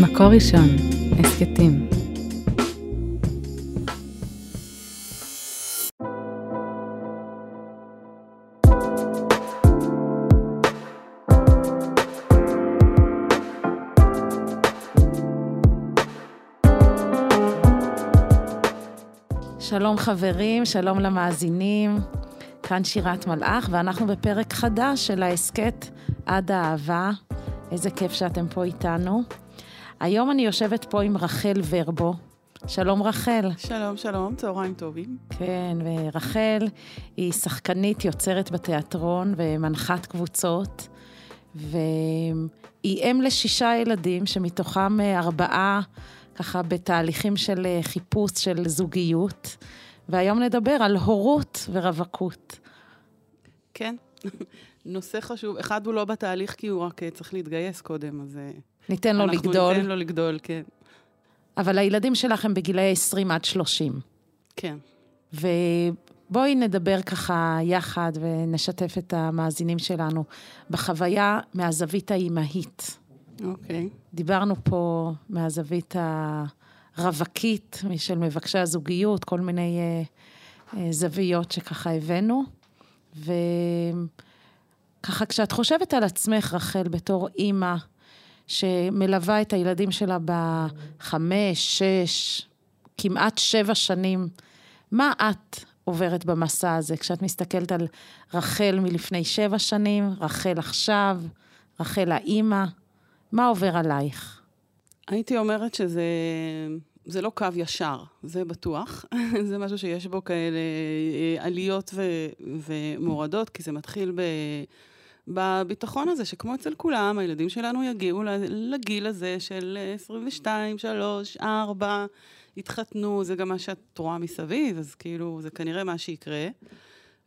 מקור ראשון, הסכתים. שלום חברים, שלום למאזינים, כאן שירת מלאך, ואנחנו בפרק חדש של ההסכת עד האהבה. איזה כיף שאתם פה איתנו. היום אני יושבת פה עם רחל ורבו. שלום רחל. שלום, שלום, צהריים טובים. כן, ורחל היא שחקנית יוצרת בתיאטרון ומנחת קבוצות, והיא אם לשישה ילדים, שמתוכם ארבעה ככה בתהליכים של חיפוש של זוגיות, והיום נדבר על הורות ורווקות. כן, נושא חשוב. אחד הוא לא בתהליך כי הוא רק צריך להתגייס קודם, אז... ניתן לו לגדול. אנחנו ניתן לו לגדול, כן. אבל הילדים שלך הם בגילאי 20 עד 30. כן. ובואי נדבר ככה יחד ונשתף את המאזינים שלנו בחוויה מהזווית האימהית. אוקיי. דיברנו פה מהזווית הרווקית, של מבקשי הזוגיות, כל מיני uh, uh, זוויות שככה הבאנו. וככה, כשאת חושבת על עצמך, רחל, בתור אימא, שמלווה את הילדים שלה בחמש, שש, כמעט שבע שנים. מה את עוברת במסע הזה כשאת מסתכלת על רחל מלפני שבע שנים, רחל עכשיו, רחל האימא? מה עובר עלייך? הייתי אומרת שזה זה לא קו ישר, זה בטוח. זה משהו שיש בו כאלה אה, עליות ו, ומורדות, כי זה מתחיל ב... בביטחון הזה, שכמו אצל כולם, הילדים שלנו יגיעו לגיל הזה של 22, 3, 4, יתחתנו, זה גם מה שאת רואה מסביב, אז כאילו, זה כנראה מה שיקרה.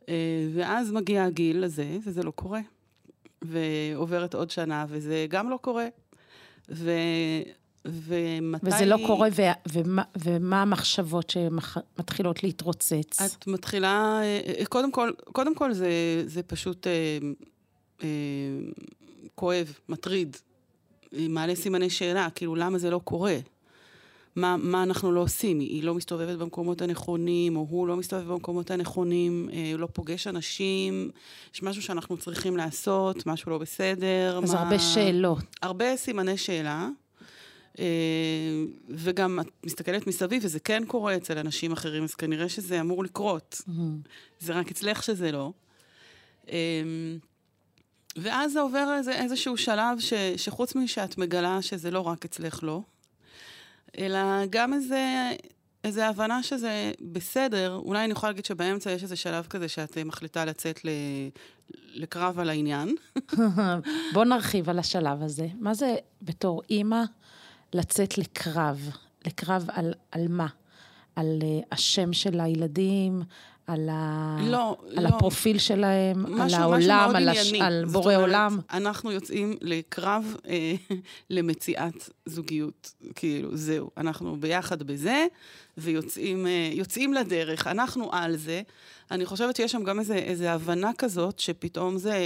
אה, ואז מגיע הגיל הזה, וזה לא קורה. ועוברת עוד שנה, וזה גם לא קורה. ו... ומתי... וזה לא קורה, ו... ומה, ומה המחשבות שמתחילות להתרוצץ? את מתחילה, אה, קודם כל, קודם כל זה, זה פשוט אה, אה, כואב, מטריד, מעלה סימני שאלה, כאילו, למה זה לא קורה? מה, מה אנחנו לא עושים? היא לא מסתובבת במקומות הנכונים, או הוא לא מסתובב במקומות הנכונים, אה, הוא לא פוגש אנשים, יש משהו שאנחנו צריכים לעשות, משהו לא בסדר. אז מה... הרבה שאלות. הרבה סימני שאלה. אה, וגם את מסתכלת מסביב, וזה כן קורה אצל אנשים אחרים, אז כנראה שזה אמור לקרות. Mm-hmm. זה רק אצלך שזה לא. אה, ואז זה עובר איזה, איזשהו שלב ש, שחוץ משאת מגלה שזה לא רק אצלך לא, אלא גם איזה, איזה הבנה שזה בסדר, אולי אני יכולה להגיד שבאמצע יש איזה שלב כזה שאת מחליטה לצאת ל, לקרב על העניין. בוא נרחיב על השלב הזה. מה זה בתור אימא לצאת לקרב? לקרב על, על מה? על uh, השם של הילדים, על, ה... לא, על לא. הפרופיל שלהם, משהו, על העולם, על, הש... על בורא אומרת, עולם. אנחנו יוצאים לקרב אה, למציאת זוגיות. כאילו, זהו. אנחנו ביחד בזה, ויוצאים אה, לדרך. אנחנו על זה. אני חושבת שיש שם גם איזו הבנה כזאת, שפתאום זה...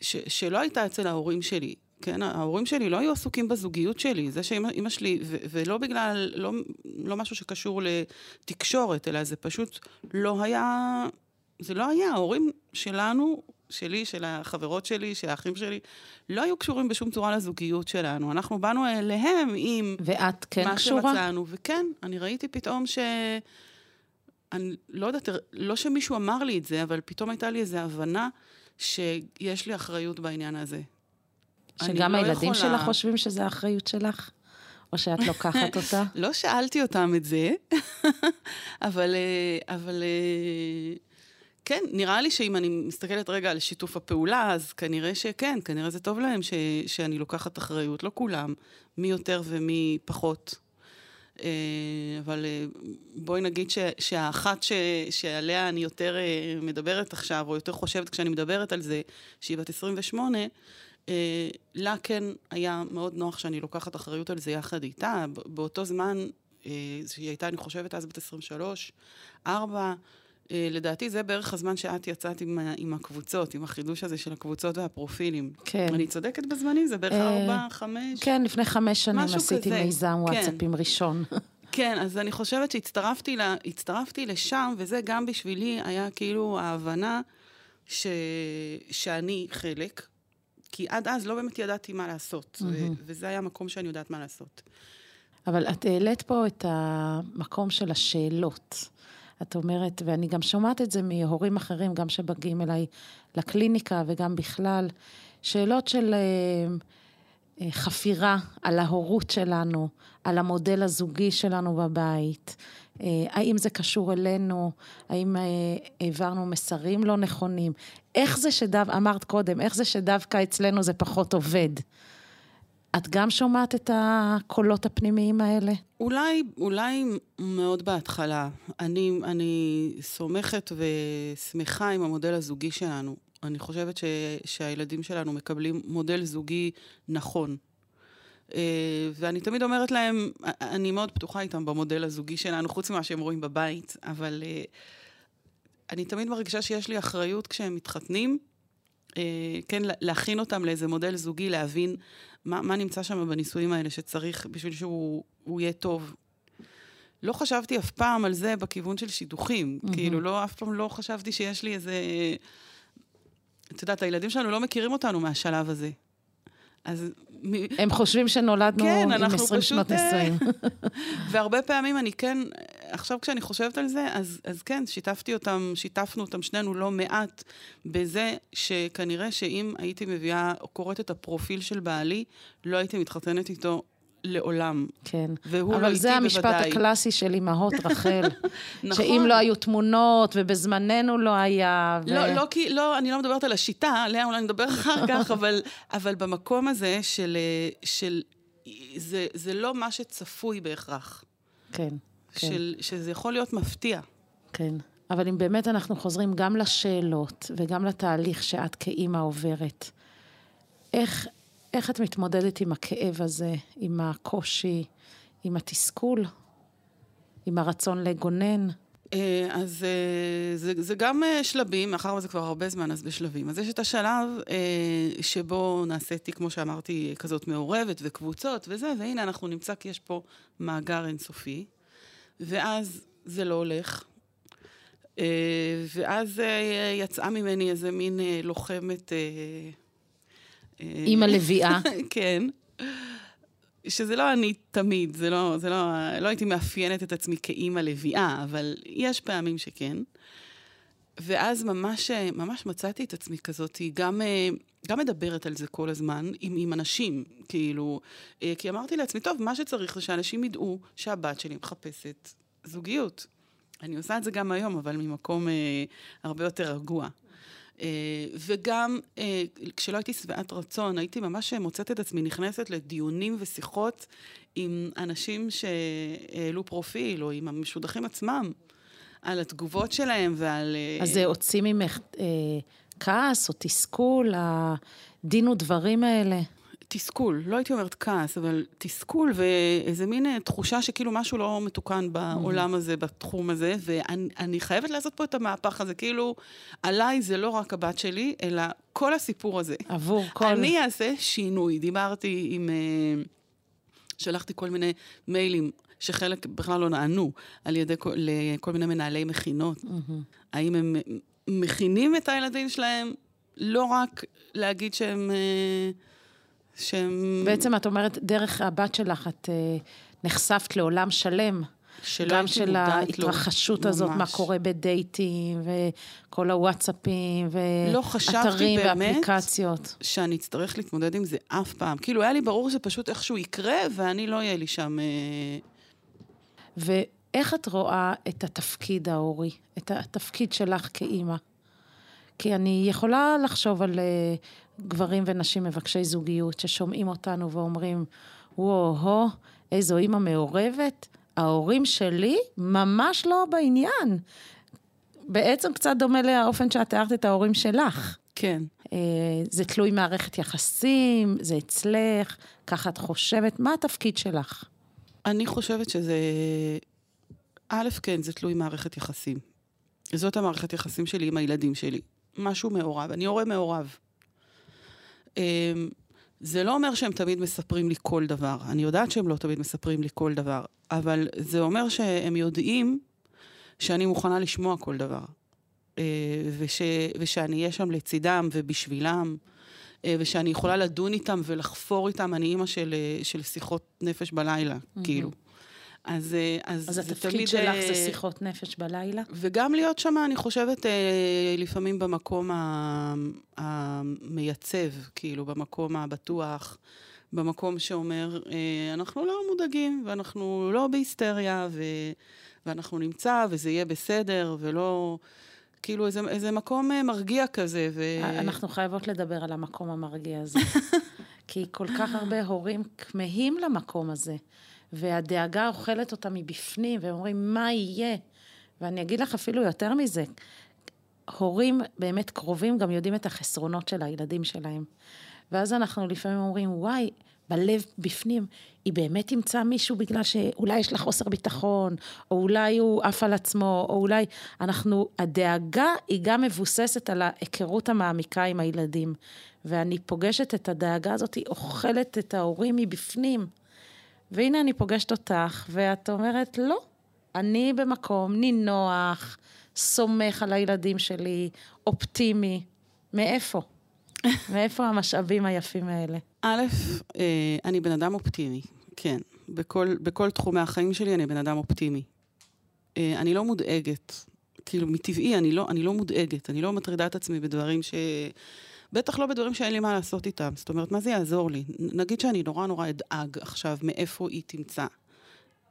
ש, שלא הייתה אצל ההורים שלי. כן, ההורים שלי לא היו עסוקים בזוגיות שלי, זה שאימא שלי, ו- ולא בגלל, לא, לא משהו שקשור לתקשורת, אלא זה פשוט לא היה, זה לא היה, ההורים שלנו, שלי, של החברות שלי, של האחים שלי, לא היו קשורים בשום צורה לזוגיות שלנו. אנחנו באנו אליהם עם... ואת כן מה קשורה? מה שמצאנו, וכן, אני ראיתי פתאום ש... אני לא יודעת, לא שמישהו אמר לי את זה, אבל פתאום הייתה לי איזו הבנה שיש לי אחריות בעניין הזה. שגם לא הילדים יכולה... שלך חושבים שזו האחריות שלך? או שאת לוקחת אותה? לא שאלתי אותם את זה, אבל, אה, אבל אה, כן, נראה לי שאם אני מסתכלת רגע על שיתוף הפעולה, אז כנראה שכן, כנראה זה טוב להם ש, שאני לוקחת אחריות, לא כולם, מי יותר ומי פחות. אה, אבל בואי נגיד ש, שהאחת ש, שעליה אני יותר מדברת עכשיו, או יותר חושבת כשאני מדברת על זה, שהיא בת 28, אה, לה כן היה מאוד נוח שאני לוקחת אחריות על זה יחד איתה. באותו זמן, אה, שהיא הייתה, אני חושבת, אז בת 23, 4, אה, לדעתי זה בערך הזמן שאת יצאת עם, עם הקבוצות, עם החידוש הזה של הקבוצות והפרופילים. כן. אני צודקת בזמנים? זה בערך אה, ארבע, חמש? כן, לפני חמש שנים משהו עשיתי כזה. מיזם כן. וואטסאפים ראשון. כן, אז אני חושבת שהצטרפתי לה, לשם, וזה גם בשבילי היה כאילו ההבנה ש, שאני חלק, כי עד אז לא באמת ידעתי מה לעשות, ו, וזה היה המקום שאני יודעת מה לעשות. אבל את העלית פה את המקום של השאלות. את אומרת, ואני גם שומעת את זה מהורים אחרים, גם שבאים אליי לקליניקה וגם בכלל, שאלות של אה, חפירה על ההורות שלנו, על המודל הזוגי שלנו בבית. אה, האם זה קשור אלינו? האם אה, העברנו מסרים לא נכונים? איך זה שדו, אמרת קודם, איך זה שדווקא אצלנו זה פחות עובד? את גם שומעת את הקולות הפנימיים האלה? אולי, אולי מאוד בהתחלה. אני, אני סומכת ושמחה עם המודל הזוגי שלנו. אני חושבת ש, שהילדים שלנו מקבלים מודל זוגי נכון. אה, ואני תמיד אומרת להם, אני מאוד פתוחה איתם במודל הזוגי שלנו, חוץ ממה שהם רואים בבית, אבל אה, אני תמיד מרגישה שיש לי אחריות כשהם מתחתנים, אה, כן, להכין אותם לאיזה מודל זוגי, להבין מה, מה נמצא שם בנישואים האלה שצריך בשביל שהוא יהיה טוב. לא חשבתי אף פעם על זה בכיוון של שידוכים. Mm-hmm. כאילו, לא, אף פעם לא חשבתי שיש לי איזה... את יודעת, הילדים שלנו לא מכירים אותנו מהשלב הזה. אז... הם חושבים שנולדנו כן, עם 20 שנות נישואים. והרבה פעמים אני כן, עכשיו כשאני חושבת על זה, אז, אז כן, שיתפתי אותם, שיתפנו אותם שנינו לא מעט בזה שכנראה שאם הייתי מביאה, קוראת את הפרופיל של בעלי, לא הייתי מתחתנת איתו לעולם. כן. והוא לא אבל איתי זה המשפט בוודאי. הקלאסי של אמהות רחל. נכון. שאם לא היו תמונות, ובזמננו לא היה... ו... לא, לא, כי, לא, אני לא מדברת על השיטה, עליה אולי נדבר אחר כך, אבל, אבל במקום הזה של... של זה, זה לא מה שצפוי בהכרח. כן, כן. של, שזה יכול להיות מפתיע. כן. אבל אם באמת אנחנו חוזרים גם לשאלות וגם לתהליך שאת כאימא עוברת, איך, איך את מתמודדת עם הכאב הזה, עם הקושי, עם התסכול, עם הרצון לגונן? אה, אז אה, זה, זה גם אה, שלבים, מאחר וזה כבר הרבה זמן, אז בשלבים. אז יש את השלב שבו נעשיתי, כמו שאמרתי, כזאת מעורבת וקבוצות וזה, והנה אנחנו נמצא כי יש פה מאגר אינסופי, ואז זה לא הולך. ואז יצאה ממני איזה מין לוחמת... אימא לביאה. כן. שזה לא אני תמיד, זה לא, זה לא, לא הייתי מאפיינת את עצמי כאימא לביאה, אבל יש פעמים שכן. ואז ממש, ממש מצאתי את עצמי כזאת, גם, גם מדברת על זה כל הזמן עם, עם אנשים, כאילו, כי אמרתי לעצמי, טוב, מה שצריך זה שאנשים ידעו שהבת שלי מחפשת זוגיות. אני עושה את זה גם היום, אבל ממקום אה, הרבה יותר רגוע. Uh, וגם uh, כשלא הייתי שבעת רצון, הייתי ממש מוצאת את עצמי נכנסת לדיונים ושיחות עם אנשים שהעלו פרופיל, או עם המשודכים עצמם, על התגובות שלהם ועל... אז זה הוציא ממך כעס או תסכול, הדין ודברים האלה? תסכול, לא הייתי אומרת כעס, אבל תסכול ואיזה מין תחושה שכאילו משהו לא מתוקן בעולם הזה, בתחום הזה, ואני חייבת לעשות פה את המהפך הזה, כאילו, עליי זה לא רק הבת שלי, אלא כל הסיפור הזה. עבור כל... אני אעשה שינוי. דיברתי עם... שלחתי כל מיני מיילים שחלק בכלל לא נענו על ידי כל, לכל מיני מנהלי מכינות. Mm-hmm. האם הם מכינים את הילדים שלהם, לא רק להגיד שהם... שהם... בעצם את אומרת, דרך הבת שלך את uh, נחשפת לעולם שלם. גם של ההתרחשות הזאת, ממש. מה קורה בדייטים, וכל הוואטסאפים, ואתרים לא חשבתי באמת ואפליקציות. שאני אצטרך להתמודד עם זה אף פעם. כאילו, היה לי ברור שזה פשוט איכשהו יקרה, ואני לא אהיה לי שם... אה... ואיך את רואה את התפקיד ההורי, את התפקיד שלך כאימא? כי אני יכולה לחשוב על uh, גברים ונשים מבקשי זוגיות ששומעים אותנו ואומרים, וואו, איזו אימא מעורבת, ההורים שלי ממש לא בעניין. בעצם קצת דומה לאופן שאת תיארת את ההורים שלך. כן. Uh, זה תלוי מערכת יחסים, זה אצלך, ככה את חושבת, מה התפקיד שלך? אני חושבת שזה... א', כן, זה תלוי מערכת יחסים. זאת המערכת יחסים שלי עם הילדים שלי. משהו מעורב. אני הורה מעורב. אמ, זה לא אומר שהם תמיד מספרים לי כל דבר. אני יודעת שהם לא תמיד מספרים לי כל דבר, אבל זה אומר שהם יודעים שאני מוכנה לשמוע כל דבר. אה, וש, ושאני אהיה שם לצידם ובשבילם, אה, ושאני יכולה לדון איתם ולחפור איתם. אני אימא של, אה, של שיחות נפש בלילה, mm-hmm. כאילו. אז, אז, אז התפקיד תמיד, שלך זה שיחות נפש בלילה? וגם להיות שם, אני חושבת, לפעמים במקום המייצב, כאילו, במקום הבטוח, במקום שאומר, אנחנו לא מודאגים, ואנחנו לא בהיסטריה, ו, ואנחנו נמצא, וזה יהיה בסדר, ולא... כאילו איזה, איזה מקום אה, מרגיע כזה. ו... אנחנו חייבות לדבר על המקום המרגיע הזה. כי כל כך הרבה הורים כמהים למקום הזה, והדאגה אוכלת אותם מבפנים, והם אומרים, מה יהיה? ואני אגיד לך אפילו יותר מזה, הורים באמת קרובים גם יודעים את החסרונות של הילדים שלהם. ואז אנחנו לפעמים אומרים, וואי, בלב, בפנים, היא באמת תמצא מישהו בגלל שאולי יש לה חוסר ביטחון, או אולי הוא עף על עצמו, או אולי אנחנו, הדאגה היא גם מבוססת על ההיכרות המעמיקה עם הילדים. ואני פוגשת את הדאגה הזאת, היא אוכלת את ההורים מבפנים. והנה אני פוגשת אותך, ואת אומרת, לא, אני במקום נינוח, סומך על הילדים שלי, אופטימי. מאיפה? מאיפה המשאבים היפים האלה? א', אה, אני בן אדם אופטימי, כן. בכל, בכל תחומי החיים שלי אני בן אדם אופטימי. אה, אני לא מודאגת. כאילו, מטבעי אני לא, אני לא מודאגת. אני לא מטרידה את עצמי בדברים ש... בטח לא בדברים שאין לי מה לעשות איתם. זאת אומרת, מה זה יעזור לי? נגיד שאני נורא נורא אדאג עכשיו מאיפה היא תמצא.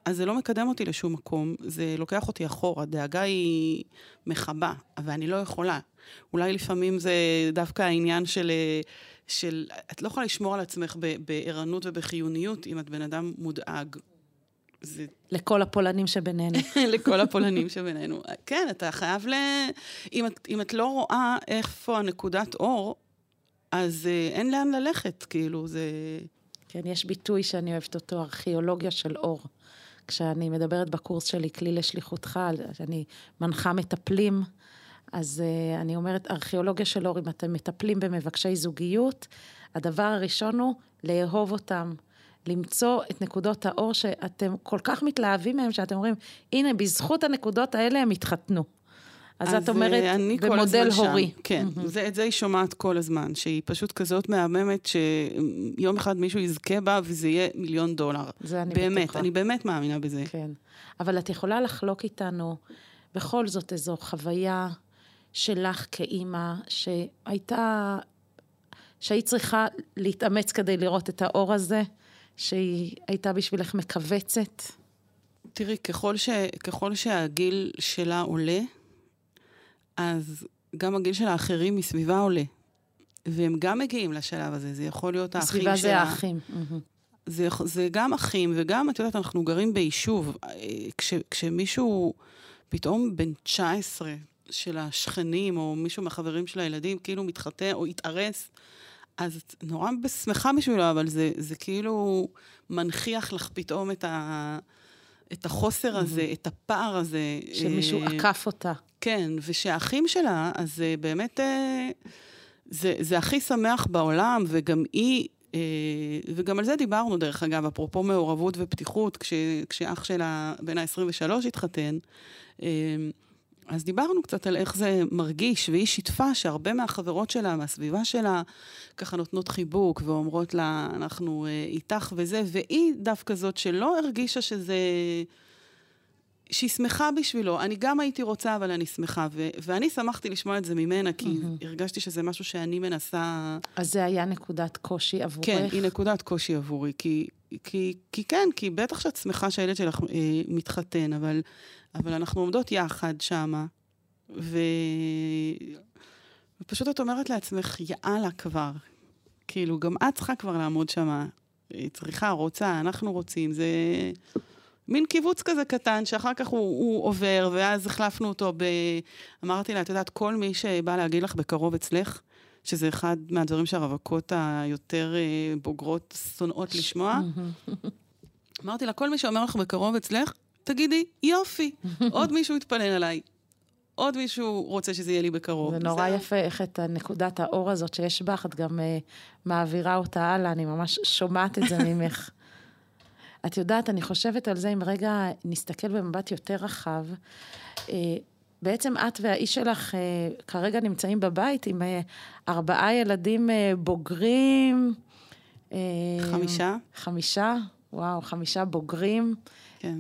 אז זה לא מקדם אותי לשום מקום, זה לוקח אותי אחורה. דאגה היא מכבה, ואני לא יכולה. אולי לפעמים זה דווקא העניין של, של... את לא יכולה לשמור על עצמך בערנות ובחיוניות אם את בן אדם מודאג. זה... לכל הפולנים שבינינו. לכל הפולנים שבינינו. כן, אתה חייב ל... אם את, אם את לא רואה איפה הנקודת אור, אז אה, אין לאן ללכת, כאילו, זה... כן, יש ביטוי שאני אוהבת אותו, ארכיאולוגיה של אור. כשאני מדברת בקורס שלי, כלי לשליחותך, אני מנחה מטפלים, אז uh, אני אומרת, ארכיאולוגיה של אור, אם אתם מטפלים במבקשי זוגיות, הדבר הראשון הוא לאהוב אותם. למצוא את נקודות האור שאתם כל כך מתלהבים מהם, שאתם אומרים, הנה, בזכות הנקודות האלה הם התחתנו. אז, אז את אומרת, אה, במודל הורי. שם. כן, mm-hmm. זה, את זה היא שומעת כל הזמן, שהיא פשוט כזאת מהממת, שיום אחד מישהו יזכה בה וזה יהיה מיליון דולר. זה אני באמת, בטוחה. אני באמת מאמינה בזה. כן. אבל את יכולה לחלוק איתנו בכל זאת איזו חוויה שלך כאימא, שהייתה, שהיית צריכה להתאמץ כדי לראות את האור הזה, שהיא הייתה בשבילך מכווצת? תראי, ככל, ש, ככל שהגיל שלה עולה, אז גם הגיל של האחרים מסביבה עולה. והם גם מגיעים לשלב הזה, זה יכול להיות האחים שלה. מסביבה זה האחים. זה, זה גם אחים, וגם, את יודעת, אנחנו גרים ביישוב. כש, כשמישהו פתאום בן 19 של השכנים, או מישהו מהחברים של הילדים, כאילו מתחתן או התארס, אז את נורא שמחה בשבילו, אבל זה, זה כאילו מנכיח לך פתאום את ה... את החוסר הזה, את הפער הזה. שמישהו אה, עקף אותה. כן, ושהאחים שלה, אז אה, באמת, אה, זה, זה הכי שמח בעולם, וגם היא, וגם על זה דיברנו, דרך אגב, אפרופו מעורבות ופתיחות, כש, כשאח שלה בן ה-23 התחתן. אז דיברנו קצת על איך זה מרגיש, והיא שיתפה שהרבה מהחברות שלה, מהסביבה שלה, ככה נותנות חיבוק ואומרות לה, אנחנו אה, איתך וזה, והיא דווקא זאת שלא הרגישה שזה... שהיא שמחה בשבילו. אני גם הייתי רוצה, אבל אני שמחה. ו- ואני שמחתי לשמוע את זה ממנה, כי mm-hmm. הרגשתי שזה משהו שאני מנסה... אז זה היה נקודת קושי עבורך? כן, היא נקודת קושי עבורי. כי, כי, כי כן, כי בטח שאת שמחה שהילד שלך אה, מתחתן, אבל אבל אנחנו עומדות יחד שמה, ו... ופשוט את אומרת לעצמך, יאללה כבר. כאילו, גם את צריכה כבר לעמוד שמה. צריכה, רוצה, אנחנו רוצים, זה מין קיבוץ כזה קטן, שאחר כך הוא, הוא עובר, ואז החלפנו אותו ב... אמרתי לה, את יודעת, כל מי שבא להגיד לך בקרוב אצלך, שזה אחד מהדברים שהרווקות היותר אה, בוגרות שונאות לשמוע, אמרתי לה, כל מי שאומר לך בקרוב אצלך, תגידי, יופי, עוד מישהו יתפלל עליי. עוד מישהו רוצה שזה יהיה לי בקרוב. זה נורא בסדר? יפה איך את נקודת האור הזאת שיש בך, את גם uh, מעבירה אותה הלאה, אני ממש שומעת את זה ממך. את יודעת, אני חושבת על זה, אם רגע נסתכל במבט יותר רחב, uh, בעצם את והאיש שלך uh, כרגע נמצאים בבית עם uh, ארבעה ילדים בוגרים. חמישה. חמישה? וואו, חמישה בוגרים. כן.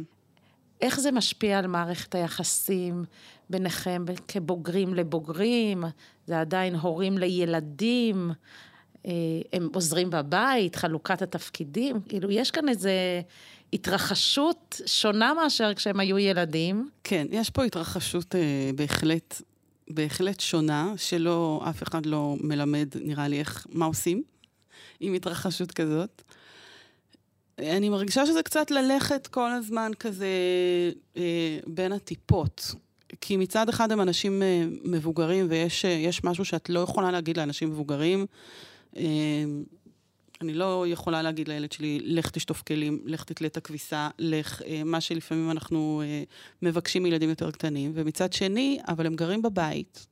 איך זה משפיע על מערכת היחסים ביניכם כבוגרים לבוגרים? זה עדיין הורים לילדים? אה, הם עוזרים בבית, חלוקת התפקידים? כאילו, יש כאן איזו התרחשות שונה מאשר כשהם היו ילדים. כן, יש פה התרחשות אה, בהחלט, בהחלט שונה, שלא, אף אחד לא מלמד, נראה לי, איך, מה עושים עם התרחשות כזאת. אני מרגישה שזה קצת ללכת כל הזמן כזה אה, בין הטיפות. כי מצד אחד הם אנשים אה, מבוגרים, ויש אה, משהו שאת לא יכולה להגיד לאנשים מבוגרים. אה, אני לא יכולה להגיד לילד שלי, לך תשטוף כלים, לך תתלה את הכביסה, לך, אה, מה שלפעמים אנחנו אה, מבקשים מילדים יותר קטנים. ומצד שני, אבל הם גרים בבית,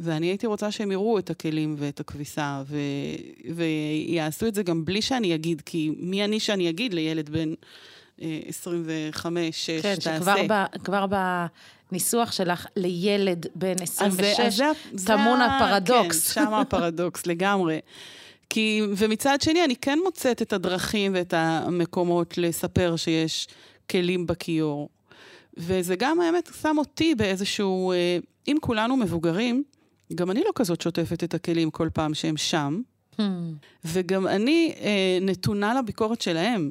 ואני הייתי רוצה שהם יראו את הכלים ואת הכביסה, ו... ויעשו את זה גם בלי שאני אגיד, כי מי אני שאני אגיד לילד בן אה, 25, 6, כן, תעשה. שכבר ב, כבר בניסוח שלך לילד בן 26, אז זה- זה טמון הפרדוקס. כן, שם הפרדוקס לגמרי. כי, ומצד שני, אני כן מוצאת את הדרכים ואת המקומות לספר שיש כלים בכיור. וזה גם, האמת, שם אותי באיזשהו... אה, אם כולנו מבוגרים, גם אני לא כזאת שוטפת את הכלים כל פעם שהם שם, Hmm. וגם אני אה, נתונה לביקורת שלהם.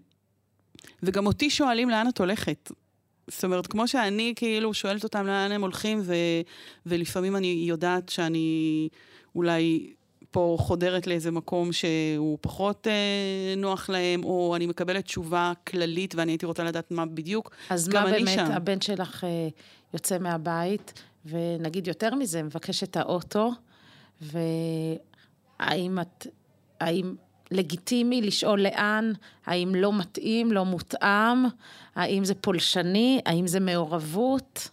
וגם אותי שואלים לאן את הולכת. זאת אומרת, כמו שאני כאילו שואלת אותם לאן הם הולכים, ו, ולפעמים אני יודעת שאני אולי פה חודרת לאיזה מקום שהוא פחות אה, נוח להם, או אני מקבלת תשובה כללית ואני הייתי רוצה לדעת מה בדיוק. אז מה באמת שם. הבן שלך אה, יוצא מהבית, ונגיד יותר מזה, מבקש את האוטו, והאם את, האם לגיטימי לשאול לאן, האם לא מתאים, לא מותאם, האם זה פולשני, האם זה מעורבות?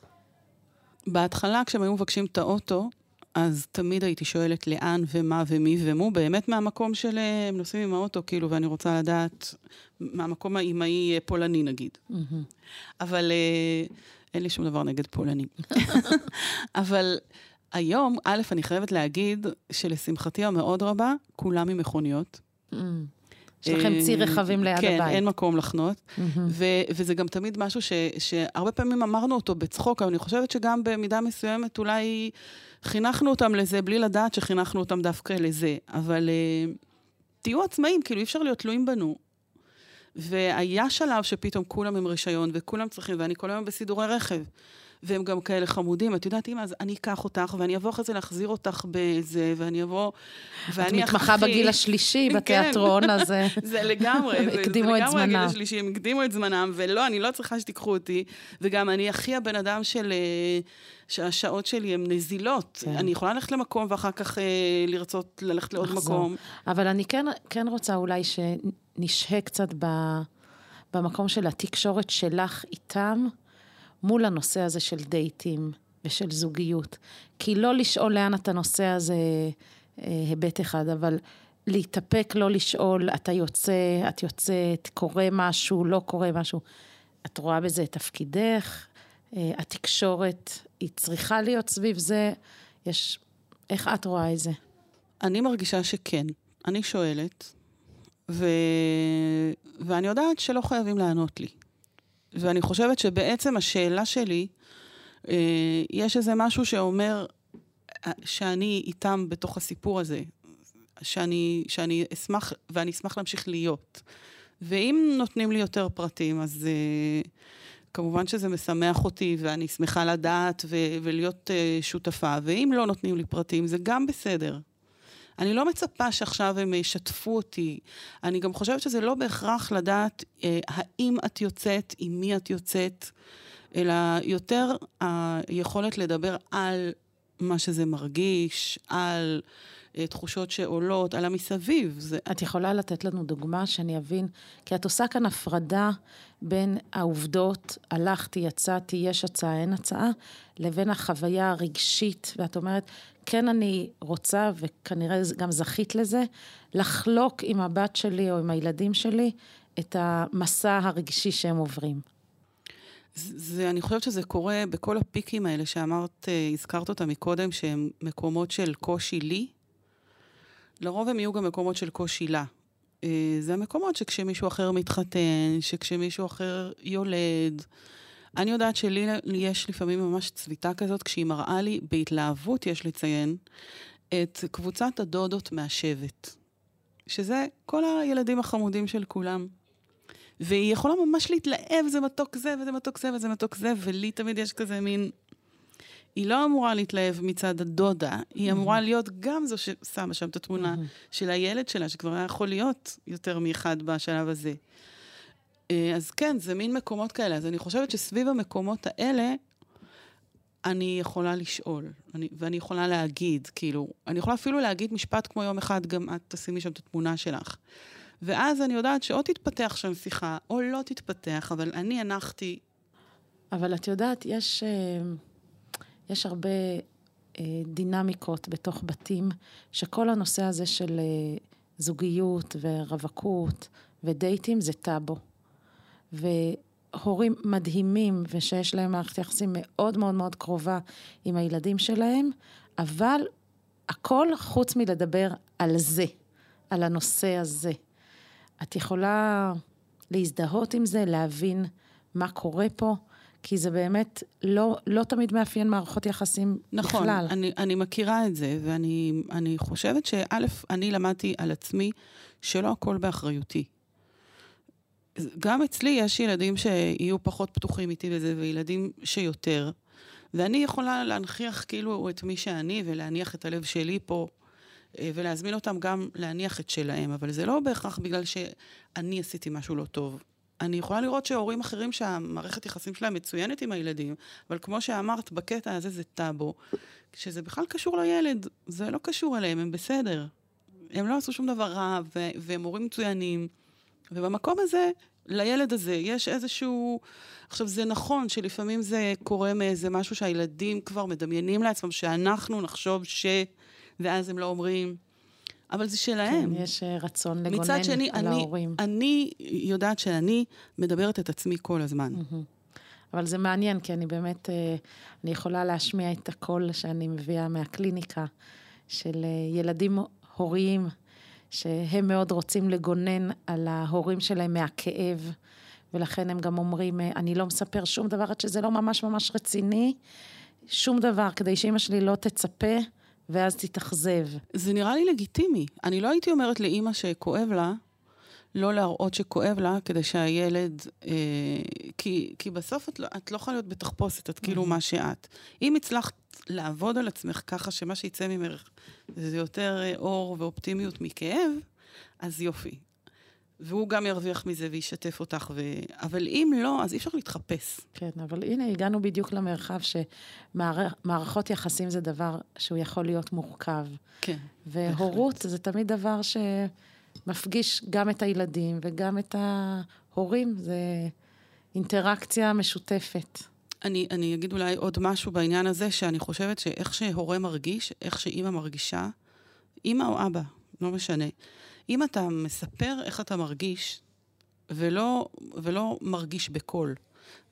בהתחלה, כשהם היו מבקשים את האוטו, אז תמיד הייתי שואלת לאן ומה ומי ומו, באמת מהמקום של אה, הם נוסעים עם האוטו, כאילו, ואני רוצה לדעת, מהמקום האימהי אה, פולני נגיד. אבל אה, אין לי שום דבר נגד פולנים. אבל היום, א', אני חייבת להגיד שלשמחתי המאוד רבה, כולם עם מכוניות. יש לכם אה, צי רכבים ליד כן, הבית. אין מקום לחנות. ו- וזה גם תמיד משהו ש- שהרבה פעמים אמרנו אותו בצחוק, אבל אני חושבת שגם במידה מסוימת אולי חינכנו אותם לזה בלי לדעת שחינכנו אותם דווקא לזה. אבל uh, תהיו עצמאים, כאילו אי אפשר להיות תלויים בנו. והיה שלב שפתאום כולם עם רישיון וכולם צריכים, ואני כל היום בסידורי רכב. והם גם כאלה חמודים, את יודעת, אמא, אז אני אקח אותך, ואני אבוא אחרי זה להחזיר אותך בזה, ואני אבוא, את ואני מתמחה הכי- בגיל השלישי כן. בתיאטרון, אז... אה, זה לגמרי, זה- הקדימו זה את לגמרי הגיל זמנם. השלישי, הם הקדימו את זמנם, ולא, אני לא צריכה שתיקחו אותי, וגם אני הכי הבן אדם של... אה, שהשעות שלי הן נזילות. כן. אני יכולה ללכת למקום ואחר כך אה, לרצות ללכת לעוד לחזור. מקום. אבל אני כן, כן רוצה אולי שנשהה קצת ב, במקום של התקשורת שלך איתם, מול הנושא הזה של דייטים ושל זוגיות. כי לא לשאול לאן אתה נוסע זה אה, היבט אחד, אבל להתאפק, לא לשאול, אתה יוצא, את יוצאת, קורה משהו, לא קורה משהו. את רואה בזה את תפקידך, אה, התקשורת, היא צריכה להיות סביב זה. יש... איך את רואה את זה? אני מרגישה שכן. אני שואלת, ו... ואני יודעת שלא חייבים לענות לי. ואני חושבת שבעצם השאלה שלי, אה, יש איזה משהו שאומר אה, שאני איתם בתוך הסיפור הזה, שאני, שאני אשמח, ואני אשמח להמשיך להיות. ואם נותנים לי יותר פרטים, אז uh, כמובן שזה משמח אותי, ואני שמחה לדעת ו- ולהיות uh, שותפה. ואם לא נותנים לי פרטים, זה גם בסדר. אני לא מצפה שעכשיו הם ישתפו אותי. אני גם חושבת שזה לא בהכרח לדעת אה, האם את יוצאת, עם מי את יוצאת, אלא יותר היכולת לדבר על מה שזה מרגיש, על uh, תחושות שעולות, על המסביב. זה... את יכולה לתת לנו דוגמה שאני אבין? כי את עושה כאן הפרדה בין העובדות, הלכתי, יצאתי, יש הצעה, אין הצעה, לבין החוויה הרגשית, ואת אומרת, כן אני רוצה, וכנראה גם זכית לזה, לחלוק עם הבת שלי או עם הילדים שלי את המסע הרגשי שהם עוברים. זה, אני חושבת שזה קורה בכל הפיקים האלה שאמרת, אה, הזכרת אותם מקודם, שהם מקומות של קושי לי. לרוב הם יהיו גם מקומות של קושי לה. אה, זה המקומות שכשמישהו אחר מתחתן, שכשמישהו אחר יולד. אני יודעת שלי יש לפעמים ממש צביטה כזאת, כשהיא מראה לי, בהתלהבות יש לציין, את קבוצת הדודות מהשבט. שזה כל הילדים החמודים של כולם. והיא יכולה ממש להתלהב, זה מתוק זה, וזה מתוק זה, וזה מתוק זה, ולי תמיד יש כזה מין... היא לא אמורה להתלהב מצד הדודה, היא אמורה להיות גם זו ששמה שם את התמונה של הילד שלה, שכבר היה יכול להיות יותר מאחד בשלב הזה. אה, אז כן, זה מין מקומות כאלה. אז אני חושבת שסביב המקומות האלה, אני יכולה לשאול, אני, ואני יכולה להגיד, כאילו, אני יכולה אפילו להגיד משפט כמו יום אחד, גם את תשימי שם את התמונה שלך. ואז אני יודעת שאו תתפתח שם שיחה, או לא תתפתח, אבל אני הנחתי... אבל את יודעת, יש, אה, יש הרבה אה, דינמיקות בתוך בתים, שכל הנושא הזה של זוגיות ורווקות ודייטים זה טאבו. והורים מדהימים, ושיש להם מערכת יחסים מאוד מאוד מאוד קרובה עם הילדים שלהם, אבל הכל חוץ מלדבר על זה, על הנושא הזה. את יכולה להזדהות עם זה, להבין מה קורה פה, כי זה באמת לא, לא תמיד מאפיין מערכות יחסים נכון, בכלל. נכון, אני, אני מכירה את זה, ואני חושבת שא', אני למדתי על עצמי שלא הכל באחריותי. גם אצלי יש ילדים שיהיו פחות פתוחים איתי בזה, וילדים שיותר. ואני יכולה להנכיח כאילו את מי שאני, ולהניח את הלב שלי פה, אה, ולהזמין אותם גם להניח את שלהם, אבל זה לא בהכרח בגלל שאני עשיתי משהו לא טוב. אני יכולה לראות שהורים אחרים שהמערכת יחסים שלהם מצוינת עם הילדים, אבל כמו שאמרת, בקטע הזה זה טאבו, שזה בכלל קשור לילד, זה לא קשור אליהם, הם בסדר. הם לא עשו שום דבר רע, והם הורים מצוינים. ובמקום הזה, לילד הזה יש איזשהו... עכשיו, זה נכון שלפעמים זה קורה מאיזה משהו שהילדים כבר מדמיינים לעצמם, שאנחנו נחשוב ש... ואז הם לא אומרים, אבל זה שלהם. כן, יש אה, רצון לגונן מצד שני, על אני, ההורים. אני יודעת שאני מדברת את עצמי כל הזמן. אבל זה מעניין, כי אני באמת, אה, אני יכולה להשמיע את הקול שאני מביאה מהקליניקה של אה, ילדים הוריים. שהם מאוד רוצים לגונן על ההורים שלהם מהכאב, ולכן הם גם אומרים, אני לא מספר שום דבר עד שזה לא ממש ממש רציני, שום דבר, כדי שאימא שלי לא תצפה. ואז תתאכזב. זה נראה לי לגיטימי. אני לא הייתי אומרת לאימא שכואב לה, לא להראות שכואב לה, כדי שהילד... אה, כי, כי בסוף את לא, את לא יכולה להיות בתחפושת, את כאילו מה שאת. אם הצלחת לעבוד על עצמך ככה שמה שיצא ממך זה יותר אה, אור ואופטימיות מכאב, אז יופי. והוא גם ירוויח מזה וישתף אותך, ו... אבל אם לא, אז אי אפשר להתחפש. כן, אבל הנה, הגענו בדיוק למרחב שמערכות יחסים זה דבר שהוא יכול להיות מורכב. כן. והורות בהחלט. זה תמיד דבר שמפגיש גם את הילדים וגם את ההורים, זה אינטראקציה משותפת. אני, אני אגיד אולי עוד משהו בעניין הזה, שאני חושבת שאיך שהורה מרגיש, איך שאימא מרגישה, אימא או אבא, לא משנה. אם אתה מספר איך אתה מרגיש, ולא, ולא מרגיש בקול,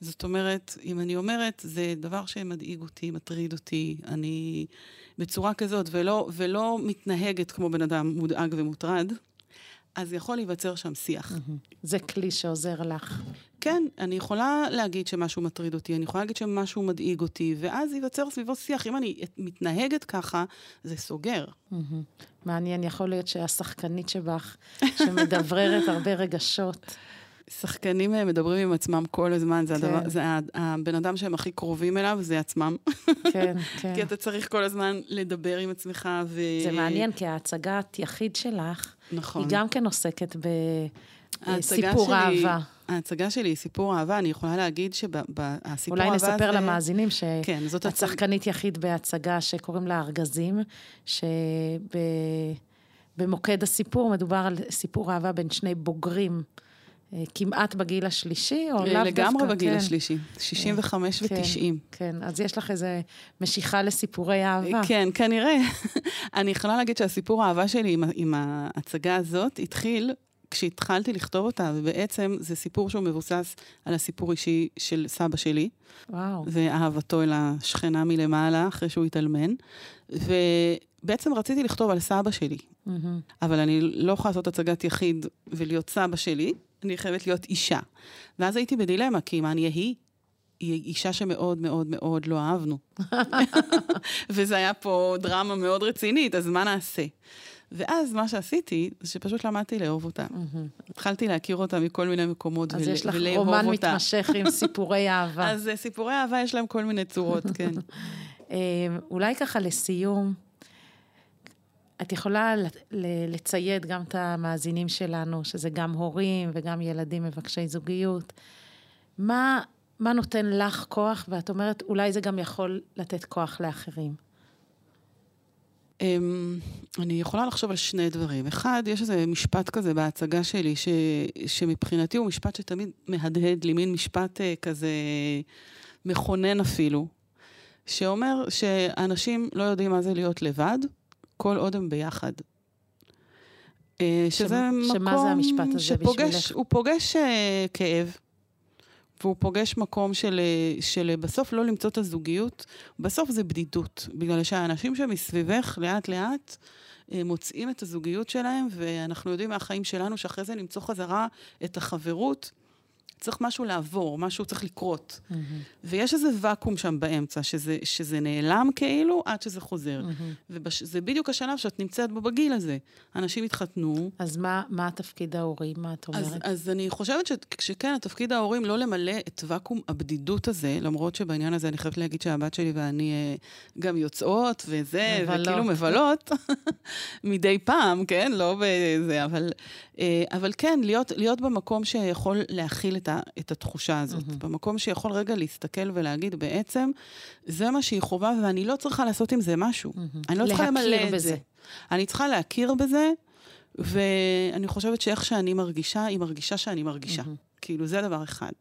זאת אומרת, אם אני אומרת, זה דבר שמדאיג אותי, מטריד אותי, אני בצורה כזאת, ולא, ולא מתנהגת כמו בן אדם מודאג ומוטרד, אז יכול להיווצר שם שיח. זה כלי שעוזר לך. כן, אני יכולה להגיד שמשהו מטריד אותי, אני יכולה להגיד שמשהו מדאיג אותי, ואז ייווצר סביבו שיח. אם אני מתנהגת ככה, זה סוגר. מעניין, יכול להיות שהשחקנית שבך, שמדבררת הרבה רגשות. שחקנים אה, מדברים עם עצמם כל הזמן, זה, כן. הדבר, זה הבן אדם שהם הכי קרובים אליו, זה עצמם. כן, כן. כי אתה צריך כל הזמן לדבר עם עצמך ו... זה מעניין, כי ההצגת יחיד שלך, נכון. היא גם כן עוסקת ב... ההצגה סיפור שלי- אהבה. ההצגה שלי היא סיפור אהבה, אני יכולה להגיד שהסיפור אולי אהבה נספר הזה... למאזינים ש... כן. שחקנית יחיד בהצגה שקוראים לה ארגזים, שבמוקד הסיפור מדובר על סיפור אהבה בין שני בוגרים, כמעט בגיל השלישי, או לאו דווקא, לגמרי בגיל כן, השלישי, 65 כן, ו-90. כן, אז יש לך איזה משיכה לסיפורי אהבה. כן, כנראה. אני יכולה להגיד שהסיפור האהבה שלי עם, עם ההצגה הזאת התחיל כשהתחלתי לכתוב אותה, ובעצם זה סיפור שהוא מבוסס על הסיפור אישי של סבא שלי, וואו. ואהבתו אל השכנה מלמעלה אחרי שהוא התאלמן. ובעצם רציתי לכתוב על סבא שלי, מהמם. אבל אני לא יכולה לעשות הצגת יחיד ולהיות סבא שלי, אני חייבת להיות אישה. ואז הייתי בדילמה, כי מה אני אהיה היא? אישה שמאוד מאוד מאוד לא אהבנו. וזה היה פה דרמה מאוד רצינית, אז מה נעשה? ואז מה שעשיתי, זה שפשוט למדתי לאהוב אותה. התחלתי להכיר אותה מכל מיני מקומות אז ול- יש לך ולאהוב רומן אותה. מתמשך עם סיפורי אהבה. אז אה, סיפורי אהבה יש להם כל מיני צורות, כן. אה, אולי ככה לסיום, את יכולה לצייד גם את המאזינים שלנו, שזה גם הורים וגם ילדים מבקשי זוגיות. מה, מה נותן לך כוח, ואת אומרת, אולי זה גם יכול לתת כוח לאחרים. אמ, אני יכולה לחשוב על שני דברים. אחד, יש איזה משפט כזה בהצגה שלי, ש, שמבחינתי הוא משפט שתמיד מהדהד לי, מין משפט אה, כזה מכונן אפילו, שאומר שאנשים לא יודעים מה זה להיות לבד, כל עוד הם ביחד. אה, שזה שמ- מקום שמה זה המשפט הזה שפוגש, בשבילך? הוא פוגש אה, כאב, והוא פוגש מקום של, אה, של בסוף לא למצוא את הזוגיות, בסוף זה בדידות, בגלל שהאנשים שמסביבך לאט לאט מוצאים את הזוגיות שלהם, ואנחנו יודעים מהחיים שלנו שאחרי זה למצוא חזרה את החברות, צריך משהו לעבור, משהו צריך לקרות. ויש איזה ואקום שם באמצע, שזה, שזה נעלם כאילו עד שזה חוזר. וזה בדיוק השלב שאת נמצאת בו בגיל הזה. אנשים התחתנו, אז מה, מה התפקיד ההורי? מה את אז, אומרת? אז אני חושבת ש- שכן, התפקיד ההורים לא למלא את ואקום הבדידות הזה, למרות שבעניין הזה אני חייבת להגיד שהבת שלי ואני אה, גם יוצאות וזה, מבלות. וכאילו מבלות מדי פעם, כן? לא בזה, אבל, אבל כן, להיות, להיות במקום שיכול להכיל את, ה, את התחושה הזאת. מהמם. במקום שיכול רגע להסתכל ולהגיד, בעצם, זה מה שהיא חובה, ואני לא צריכה לעשות עם זה משהו. מהמם. אני לא צריכה למלא את בזה. זה. אני צריכה להכיר בזה, ואני חושבת שאיך שאני מרגישה, היא מרגישה שאני מרגישה. מהמם. כאילו, זה דבר אחד.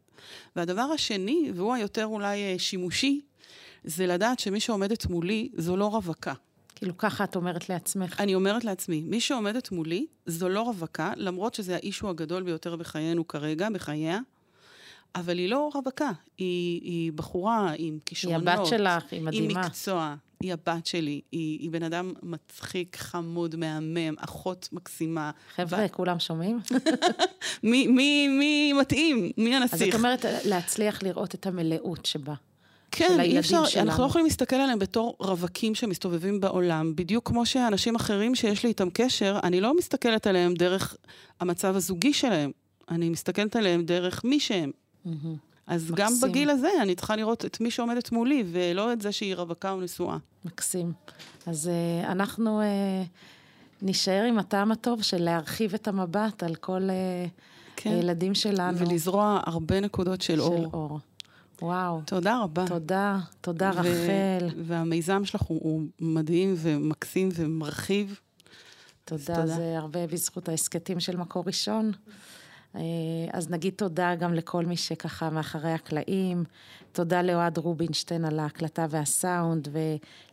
והדבר השני, והוא היותר אולי אה, שימושי, זה לדעת שמי שעומדת מולי זו לא רווקה. כאילו, ככה את אומרת לעצמך. אני אומרת לעצמי, מי שעומדת מולי זו לא רווקה, למרות שזה האישו הגדול ביותר בחיינו כרגע, בחייה, אבל היא לא רווקה. היא, היא בחורה עם היא כישרונות. הבת שלך, היא היא מדהימה. מקצוע, היא הבת שלי, היא, היא בן אדם מצחיק, חמוד, מהמם, אחות מקסימה. חבר'ה, כולם שומעים? מי, מי, מי מתאים? מי אז הנסיך? את אומרת, להצליח לראות את המלאות שבה. כן, של הילדים אפשר, שלנו. אנחנו לא יכולים להסתכל עליהם בתור רווקים שמסתובבים בעולם, בדיוק כמו שאנשים אחרים שיש לי איתם קשר, אני לא מסתכלת עליהם דרך המצב הזוגי שלהם, אני מסתכלת עליהם דרך מי שהם. מהמם. אז גם מקסים. בגיל הזה אני צריכה לראות את מי שעומדת מולי, ולא את זה שהיא רווקה או נשואה. מקסים. אז uh, אנחנו uh, נישאר עם הטעם הטוב של להרחיב את המבט על כל uh, כן. הילדים שלנו. ולזרוע הרבה נקודות של של אור. אור. וואו. תודה רבה. תודה, תודה ו- רחל. והמיזם שלך הוא, הוא מדהים ומקסים ומרחיב. תודה, תודה. זה הרבה בזכות ההסכתים של מקור ראשון. אה, אז נגיד תודה גם לכל מי שככה מאחורי הקלעים. תודה לאוהד רובינשטיין על ההקלטה והסאונד,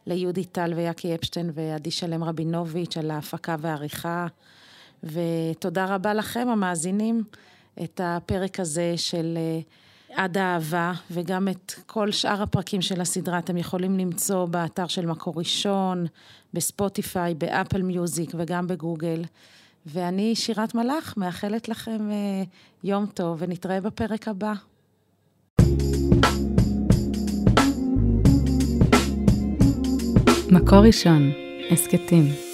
וליהודי טל ויאקי אפשטיין ועדי שלם רבינוביץ' על ההפקה והעריכה. ותודה רבה לכם, המאזינים, את הפרק הזה של אה, עד האהבה, וגם את כל שאר הפרקים של הסדרה אתם יכולים למצוא באתר של מקור ראשון, בספוטיפיי, באפל מיוזיק וגם בגוגל. ואני, שירת מלאך, מאחלת לכם אה, יום טוב, ונתראה בפרק הבא. מקור ראשון, הסכתים.